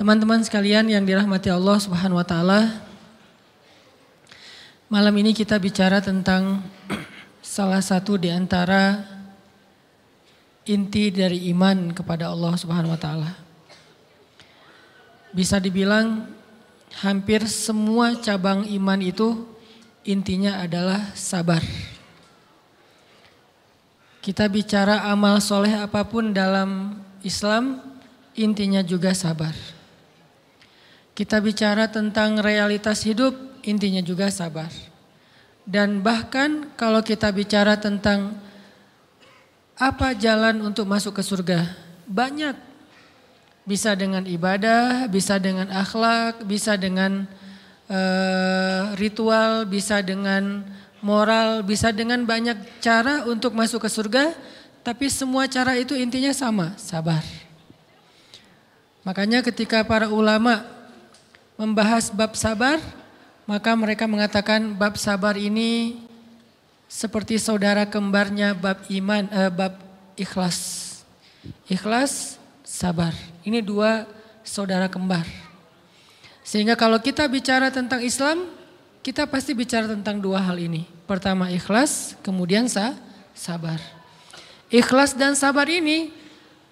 Teman-teman sekalian yang dirahmati Allah Subhanahu wa taala. Malam ini kita bicara tentang salah satu di antara inti dari iman kepada Allah Subhanahu wa taala. Bisa dibilang hampir semua cabang iman itu intinya adalah sabar. Kita bicara amal soleh apa pun dalam Islam, intinya juga sabar. Kita bicara tentang realitas hidup, intinya juga sabar. Dan bahkan kalau kita bicara tentang apa jalan untuk masuk ke surga, banyak. Bisa dengan ibadah, bisa dengan akhlak, bisa dengan uh, ritual, bisa dengan moral, bisa dengan banyak cara untuk masuk ke surga. Tapi semua cara itu intinya sama, sabar. Makanya ketika para ulama membahas bab sabar, maka mereka mengatakan bab sabar ini seperti saudara kembarnya bab iman, eh, bab ikhlas. Ikhlas, sabar. Ini dua saudara kembar. Sehingga kalau kita bicara tentang Islam, kita pasti bicara tentang dua hal ini. Pertama ikhlas, kemudian sa sabar. Ikhlas dan sabar ini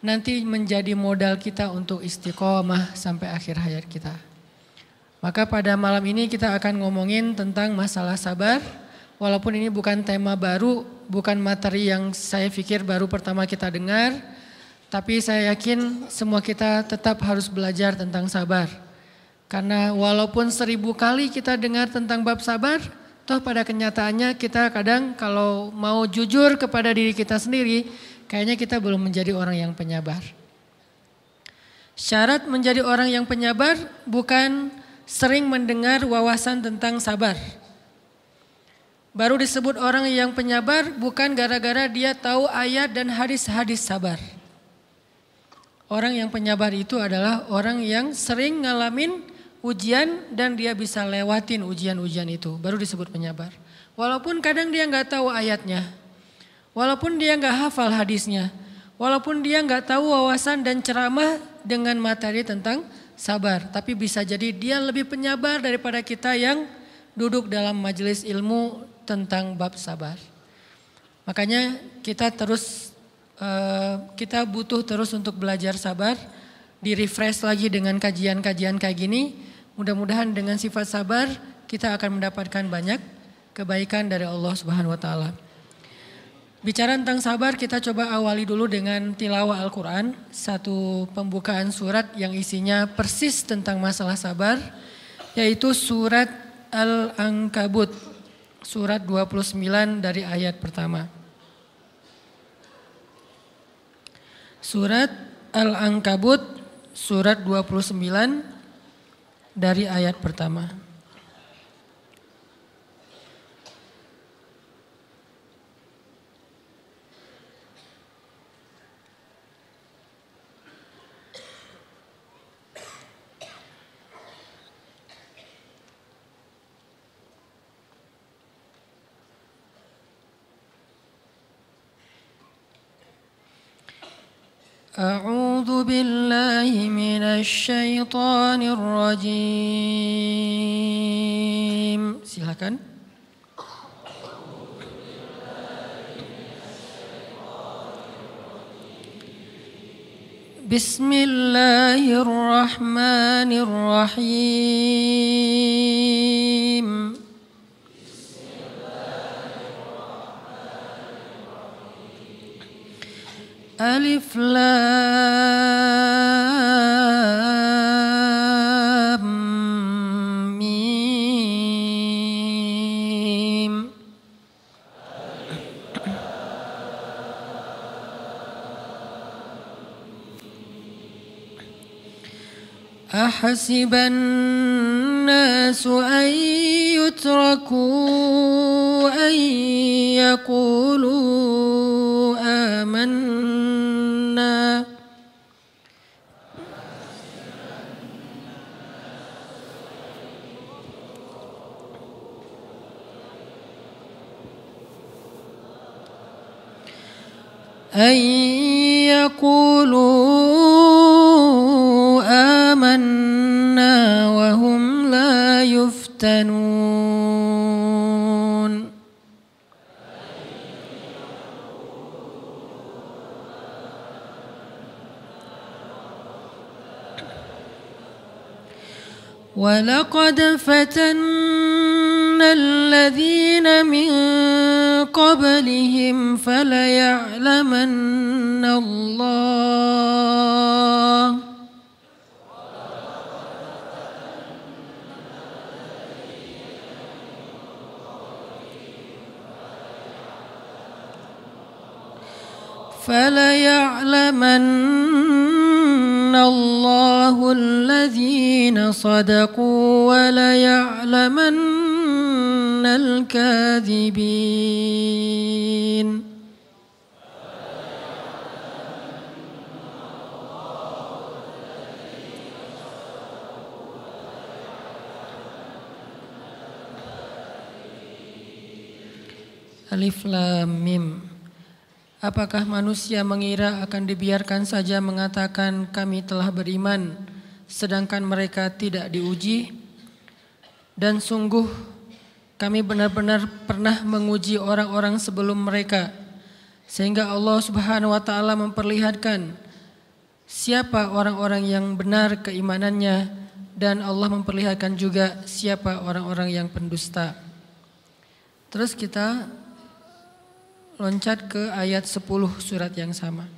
nanti menjadi modal kita untuk istiqomah sampai akhir hayat kita. Maka pada malam ini kita akan ngomongin tentang masalah sabar. Walaupun ini bukan tema baru, bukan materi yang saya pikir baru pertama kita dengar. Tapi saya yakin semua kita tetap harus belajar tentang sabar. Karena walaupun seribu kali kita dengar tentang bab sabar, toh pada kenyataannya kita kadang kalau mau jujur kepada diri kita sendiri, kayaknya kita belum menjadi orang yang penyabar. Syarat menjadi orang yang penyabar bukan sering mendengar wawasan tentang sabar. Baru disebut orang yang penyabar bukan gara-gara dia tahu ayat dan hadis-hadis sabar. Orang yang penyabar itu adalah orang yang sering ngalamin ujian dan dia bisa lewatin ujian-ujian itu. Baru disebut penyabar. Walaupun kadang dia nggak tahu ayatnya. Walaupun dia nggak hafal hadisnya. Walaupun dia nggak tahu wawasan dan ceramah dengan materi tentang sabar, tapi bisa jadi dia lebih penyabar daripada kita yang duduk dalam majelis ilmu tentang bab sabar. Makanya kita terus uh, kita butuh terus untuk belajar sabar, di refresh lagi dengan kajian-kajian kayak gini. Mudah-mudahan dengan sifat sabar kita akan mendapatkan banyak kebaikan dari Allah Subhanahu wa taala. Bicara tentang sabar kita coba awali dulu dengan tilawah Al-Quran. Satu pembukaan surat yang isinya persis tentang masalah sabar. Yaitu surat Al-Ankabut. Surat 29 dari ayat pertama. Surat Al-Ankabut surat 29 dari ayat pertama. الشيطان الرجيم. Silakan. بسم الله الرحمن الرحيم ألف لام أحسب الناس أن يتركوا أن يقولوا يفتنون ولقد فتنا الذين من قبلهم فليعلمن الله فليعلمن الله الذين صدقوا وليعلمن الكاذبين. Alif Lam Mim Apakah manusia mengira akan dibiarkan saja mengatakan kami telah beriman sedangkan mereka tidak diuji? Dan sungguh kami benar-benar pernah menguji orang-orang sebelum mereka sehingga Allah Subhanahu wa taala memperlihatkan siapa orang-orang yang benar keimanannya dan Allah memperlihatkan juga siapa orang-orang yang pendusta. Terus kita loncat ke ayat 10 surat yang sama.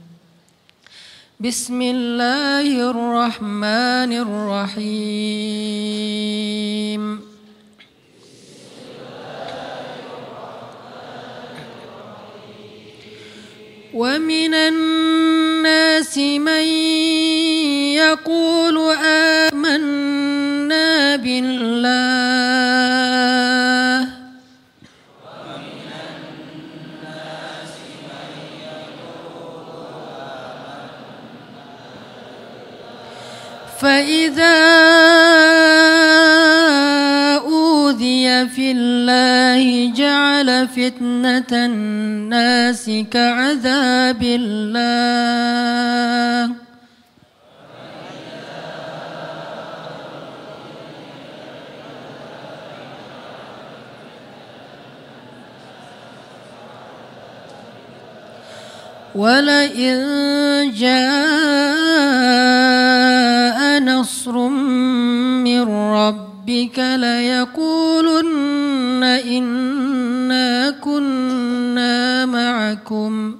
Bismillahirrahmanirrahim. ومن الناس من يقول آمنا بالله فإذا أوذي في الله جعل فتنة الناس كعذاب الله. ولئن جاء من ربك ليقولن إنا كنا معكم.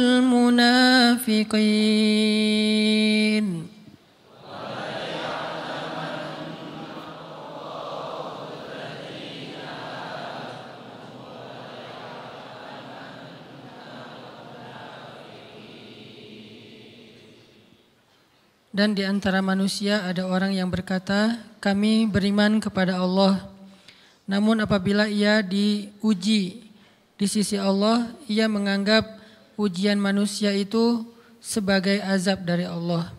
المنافقين Dan di antara manusia ada orang yang berkata, kami beriman kepada Allah. Namun apabila ia diuji di sisi Allah, ia menganggap ujian manusia itu sebagai azab dari Allah.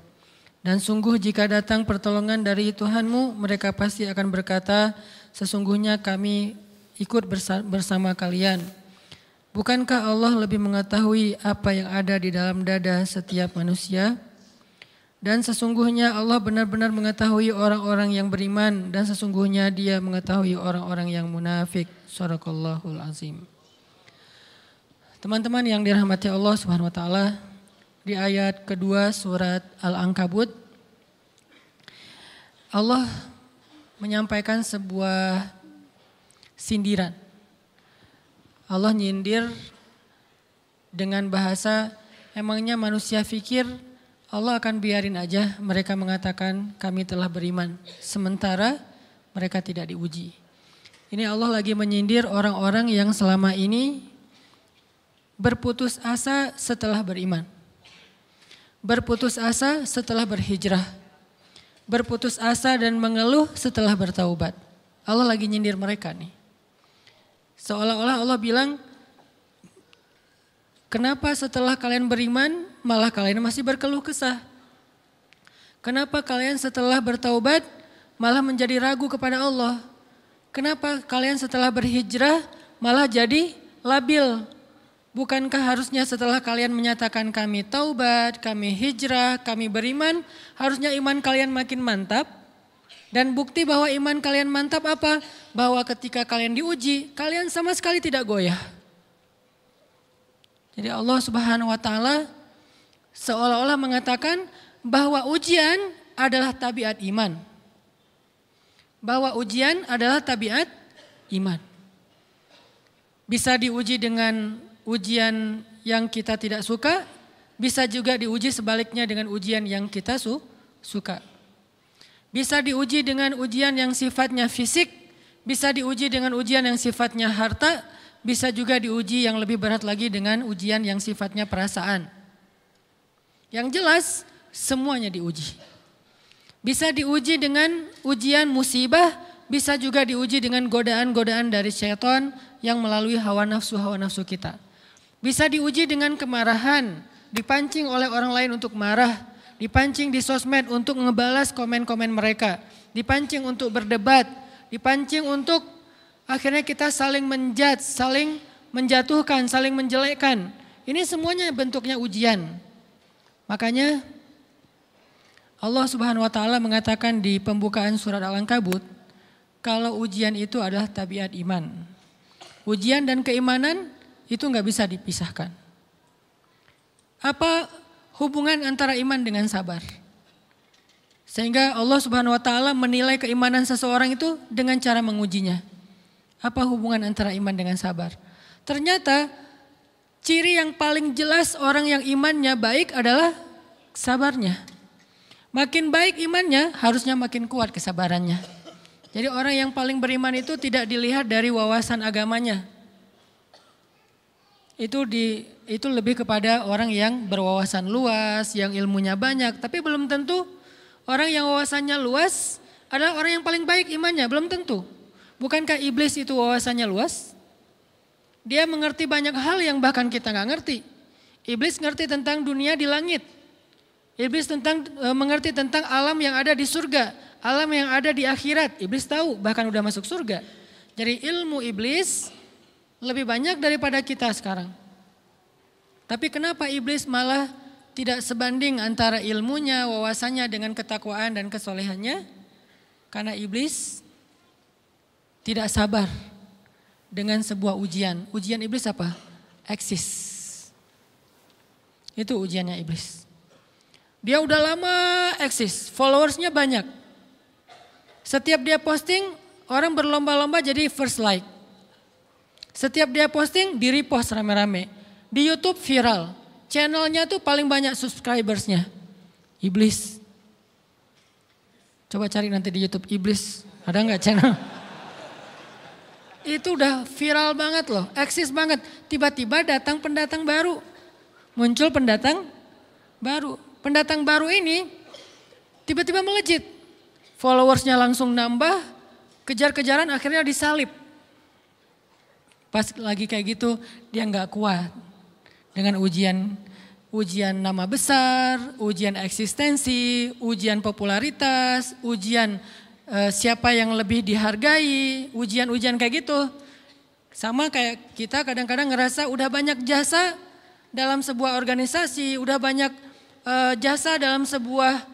Dan sungguh jika datang pertolongan dari Tuhanmu, mereka pasti akan berkata, sesungguhnya kami ikut bersama kalian. Bukankah Allah lebih mengetahui apa yang ada di dalam dada setiap manusia? Dan sesungguhnya Allah benar-benar mengetahui orang-orang yang beriman dan sesungguhnya dia mengetahui orang-orang yang munafik. Sadaqallahul azim. Teman-teman yang dirahmati Allah Subhanahu wa taala, di ayat kedua surat Al-Ankabut Allah menyampaikan sebuah sindiran. Allah nyindir dengan bahasa emangnya manusia fikir Allah akan biarin aja mereka mengatakan kami telah beriman. Sementara mereka tidak diuji. Ini Allah lagi menyindir orang-orang yang selama ini berputus asa setelah beriman. Berputus asa setelah berhijrah. berputus asa dan mengeluh setelah bertaubat. Allah lagi nyindir mereka nih. Seolah-olah Allah bilang, kenapa setelah kalian beriman malah kalian masih berkeluh kesah? Kenapa kalian setelah bertaubat malah menjadi ragu kepada Allah? Kenapa kalian setelah berhijrah malah jadi labil? Bukankah harusnya setelah kalian menyatakan kami taubat, kami hijrah, kami beriman, harusnya iman kalian makin mantap? Dan bukti bahwa iman kalian mantap apa? Bahwa ketika kalian diuji, kalian sama sekali tidak goyah. Jadi Allah Subhanahu wa taala seolah-olah mengatakan bahwa ujian adalah tabiat iman. Bahwa ujian adalah tabiat iman. Bisa diuji dengan ujian yang kita tidak suka, bisa juga diuji sebaliknya dengan ujian yang kita su suka. Bisa diuji dengan ujian yang sifatnya fisik, bisa diuji dengan ujian yang sifatnya harta, bisa juga diuji yang lebih berat lagi dengan ujian yang sifatnya perasaan. Yang jelas semuanya diuji. Bisa diuji dengan ujian musibah, bisa juga diuji dengan godaan-godaan dari syaitan yang melalui hawa nafsu-hawa nafsu kita. Bisa diuji dengan kemarahan, dipancing oleh orang lain untuk marah, dipancing di sosmed untuk ngebalas komen-komen mereka, dipancing untuk berdebat, dipancing untuk akhirnya kita saling menjat, saling menjatuhkan, saling menjelekkan. Ini semuanya bentuknya ujian. Makanya Allah Subhanahu wa taala mengatakan di pembukaan surat Al-Ankabut, kalau ujian itu adalah tabiat iman. Ujian dan keimanan itu nggak bisa dipisahkan. Apa hubungan antara iman dengan sabar? Sehingga Allah Subhanahu wa taala menilai keimanan seseorang itu dengan cara mengujinya. Apa hubungan antara iman dengan sabar? Ternyata ciri yang paling jelas orang yang imannya baik adalah sabarnya. Makin baik imannya, harusnya makin kuat kesabarannya. Jadi orang yang paling beriman itu tidak dilihat dari wawasan agamanya, itu di itu lebih kepada orang yang berwawasan luas, yang ilmunya banyak, tapi belum tentu orang yang wawasannya luas adalah orang yang paling baik imannya, belum tentu. Bukankah iblis itu wawasannya luas? Dia mengerti banyak hal yang bahkan kita nggak ngerti. Iblis ngerti tentang dunia di langit. Iblis tentang e, mengerti tentang alam yang ada di surga, alam yang ada di akhirat. Iblis tahu bahkan udah masuk surga. Jadi ilmu iblis lebih banyak daripada kita sekarang. Tapi kenapa iblis malah tidak sebanding antara ilmunya, wawasannya dengan ketakwaan dan kesolehannya? Karena iblis tidak sabar dengan sebuah ujian. Ujian iblis apa? Eksis. Itu ujiannya iblis. Dia udah lama eksis, followersnya banyak. Setiap dia posting, orang berlomba-lomba jadi first like. Setiap dia posting di repost rame-rame. Di YouTube viral. Channelnya tuh paling banyak subscribersnya. Iblis. Coba cari nanti di YouTube Iblis. Ada nggak channel? Itu udah viral banget loh, eksis banget. Tiba-tiba datang pendatang baru. Muncul pendatang baru. Pendatang baru ini tiba-tiba melejit. Followersnya langsung nambah, kejar-kejaran akhirnya disalib. Pas lagi kayak gitu dia nggak kuat dengan ujian ujian nama besar, ujian eksistensi, ujian popularitas, ujian e, siapa yang lebih dihargai, ujian-ujian kayak gitu. Sama kayak kita kadang-kadang ngerasa udah banyak jasa dalam sebuah organisasi, udah banyak e, jasa dalam sebuah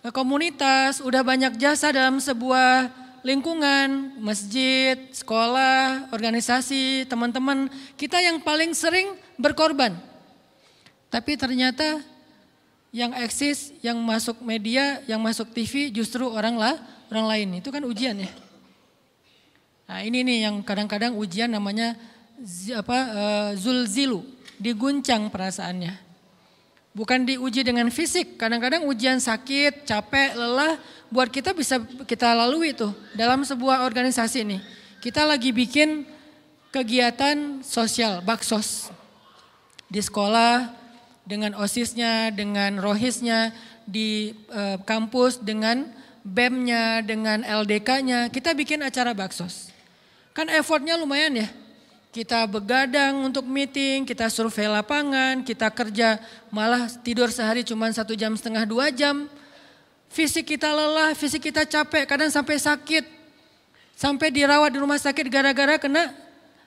e, komunitas, udah banyak jasa dalam sebuah lingkungan, masjid, sekolah, organisasi, teman-teman, kita yang paling sering berkorban. Tapi ternyata yang eksis, yang masuk media, yang masuk TV justru orang lah, orang lain. Itu kan ujian ya. Nah ini nih yang kadang-kadang ujian namanya apa uh, zulzilu, diguncang perasaannya. Bukan diuji dengan fisik, kadang-kadang ujian sakit, capek, lelah, buat kita bisa kita lalui itu dalam sebuah organisasi ini. Kita lagi bikin kegiatan sosial, baksos. Di sekolah, dengan osisnya, dengan rohisnya, di e, kampus, dengan BEM-nya, dengan LDK-nya, kita bikin acara baksos. Kan effortnya lumayan ya. Kita begadang untuk meeting, kita survei lapangan, kita kerja malah tidur sehari cuma satu jam setengah dua jam. Fisik kita lelah, fisik kita capek, kadang sampai sakit. Sampai dirawat di rumah sakit gara-gara kena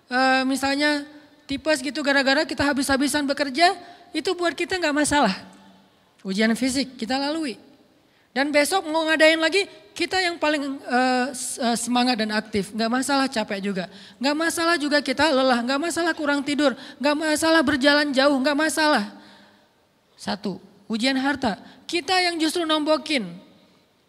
uh, misalnya tipes gitu gara-gara kita habis-habisan bekerja, itu buat kita nggak masalah. Ujian fisik kita lalui. Dan besok mau ngadain lagi, kita yang paling uh, semangat dan aktif. Nggak masalah capek juga. Nggak masalah juga kita lelah. Nggak masalah kurang tidur. Nggak masalah berjalan jauh. Nggak masalah. Satu, ujian harta. Kita yang justru nombokin.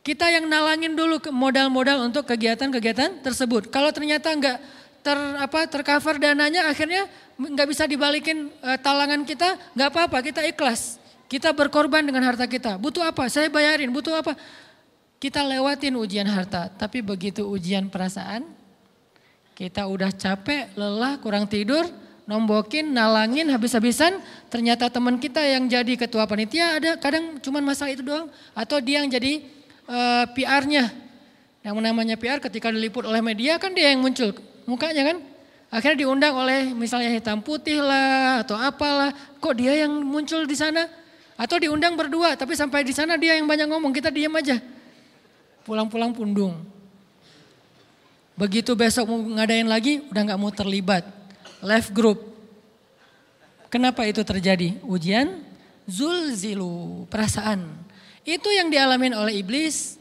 Kita yang nalangin dulu modal-modal untuk kegiatan-kegiatan tersebut. Kalau ternyata nggak ter apa tercover dananya, akhirnya nggak bisa dibalikin uh, talangan kita, nggak apa-apa, kita ikhlas. Kita berkorban dengan harta kita. Butuh apa? Saya bayarin. Butuh apa? Kita lewatin ujian harta. Tapi begitu ujian perasaan, kita udah capek, lelah, kurang tidur, nombokin, nalangin habis-habisan. Ternyata teman kita yang jadi ketua panitia ada kadang cuma masalah itu doang. Atau dia yang jadi uh, eh, PR-nya. Yang namanya PR ketika diliput oleh media kan dia yang muncul mukanya kan. Akhirnya diundang oleh misalnya hitam putih lah atau apalah. Kok dia yang muncul di sana? Atau diundang berdua, tapi sampai di sana dia yang banyak ngomong, kita diam aja. Pulang-pulang pundung. Begitu besok mau ngadain lagi, udah nggak mau terlibat. Left group. Kenapa itu terjadi? Ujian zulzilu, perasaan. Itu yang dialamin oleh iblis.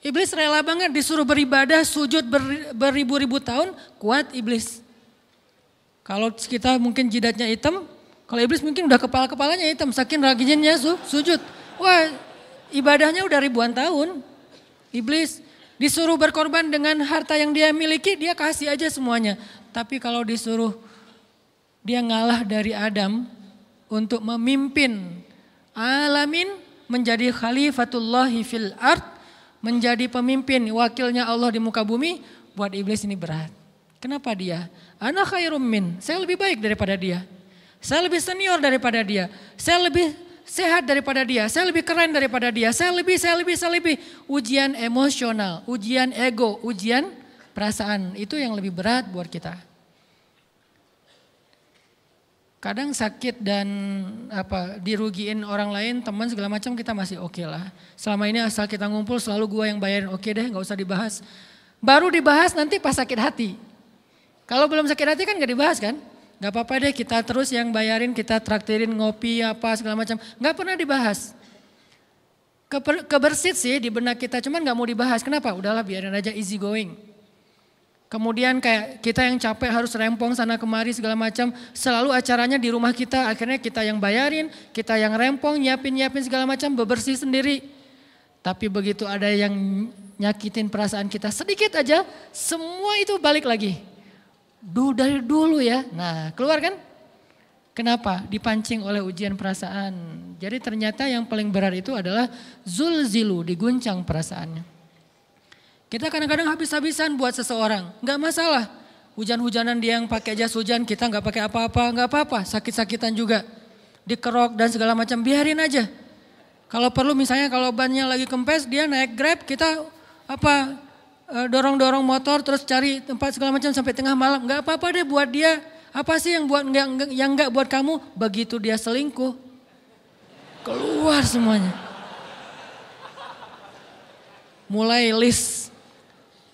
Iblis rela banget disuruh beribadah, sujud ber, beribu-ribu tahun, kuat iblis. Kalau kita mungkin jidatnya hitam, kalau iblis mungkin udah kepala-kepalanya hitam, saking rajinnya su, sujud. Wah ibadahnya udah ribuan tahun. Iblis disuruh berkorban dengan harta yang dia miliki, dia kasih aja semuanya. Tapi kalau disuruh dia ngalah dari Adam untuk memimpin alamin menjadi khalifatullahi fil art, menjadi pemimpin wakilnya Allah di muka bumi, buat iblis ini berat. Kenapa dia? Anak khairum min, saya lebih baik daripada dia. Saya lebih senior daripada dia. Saya lebih sehat daripada dia. Saya lebih keren daripada dia. Saya lebih, saya lebih, saya lebih. Ujian emosional, ujian ego, ujian perasaan. Itu yang lebih berat buat kita. Kadang sakit dan apa dirugiin orang lain, teman segala macam kita masih oke okay lah. Selama ini asal kita ngumpul selalu gua yang bayarin, oke okay deh nggak usah dibahas. Baru dibahas nanti pas sakit hati. Kalau belum sakit hati kan gak dibahas kan? Gak apa-apa deh kita terus yang bayarin, kita traktirin ngopi apa segala macam. Gak pernah dibahas. Keber, kebersit sih di benak kita, cuman gak mau dibahas. Kenapa? Udahlah biarin aja easy going. Kemudian kayak kita yang capek harus rempong sana kemari segala macam. Selalu acaranya di rumah kita, akhirnya kita yang bayarin, kita yang rempong, nyiapin-nyiapin segala macam, bebersih sendiri. Tapi begitu ada yang nyakitin perasaan kita sedikit aja, semua itu balik lagi dulu dari dulu ya. Nah, keluar kan? Kenapa? Dipancing oleh ujian perasaan. Jadi ternyata yang paling berat itu adalah zulzilu, diguncang perasaannya. Kita kadang-kadang habis-habisan buat seseorang, nggak masalah. Hujan-hujanan dia yang pakai jas hujan, kita nggak pakai apa-apa, nggak apa-apa. Sakit-sakitan juga, dikerok dan segala macam, biarin aja. Kalau perlu misalnya kalau bannya lagi kempes, dia naik grab, kita apa dorong-dorong motor terus cari tempat segala macam sampai tengah malam. Nggak apa-apa deh buat dia. Apa sih yang buat nggak yang nggak buat kamu? Begitu dia selingkuh, keluar semuanya. Mulai list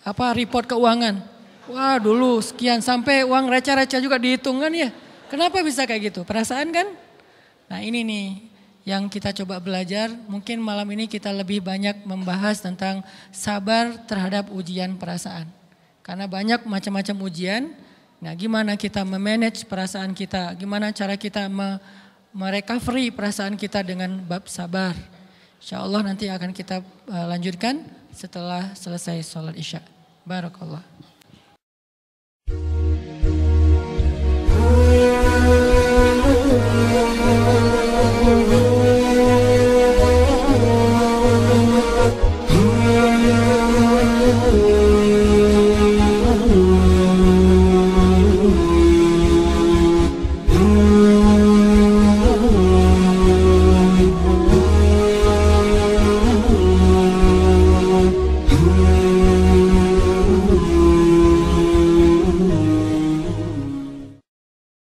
apa report keuangan. Wah dulu sekian sampai uang receh-receh juga dihitung kan ya. Kenapa bisa kayak gitu? Perasaan kan? Nah ini nih yang kita coba belajar. Mungkin malam ini kita lebih banyak membahas tentang sabar terhadap ujian perasaan. Karena banyak macam-macam ujian. Nah, gimana kita memanage perasaan kita? Gimana cara kita me merecovery perasaan kita dengan bab sabar? Insya Allah nanti akan kita uh, lanjutkan setelah selesai sholat isya. Barakallah.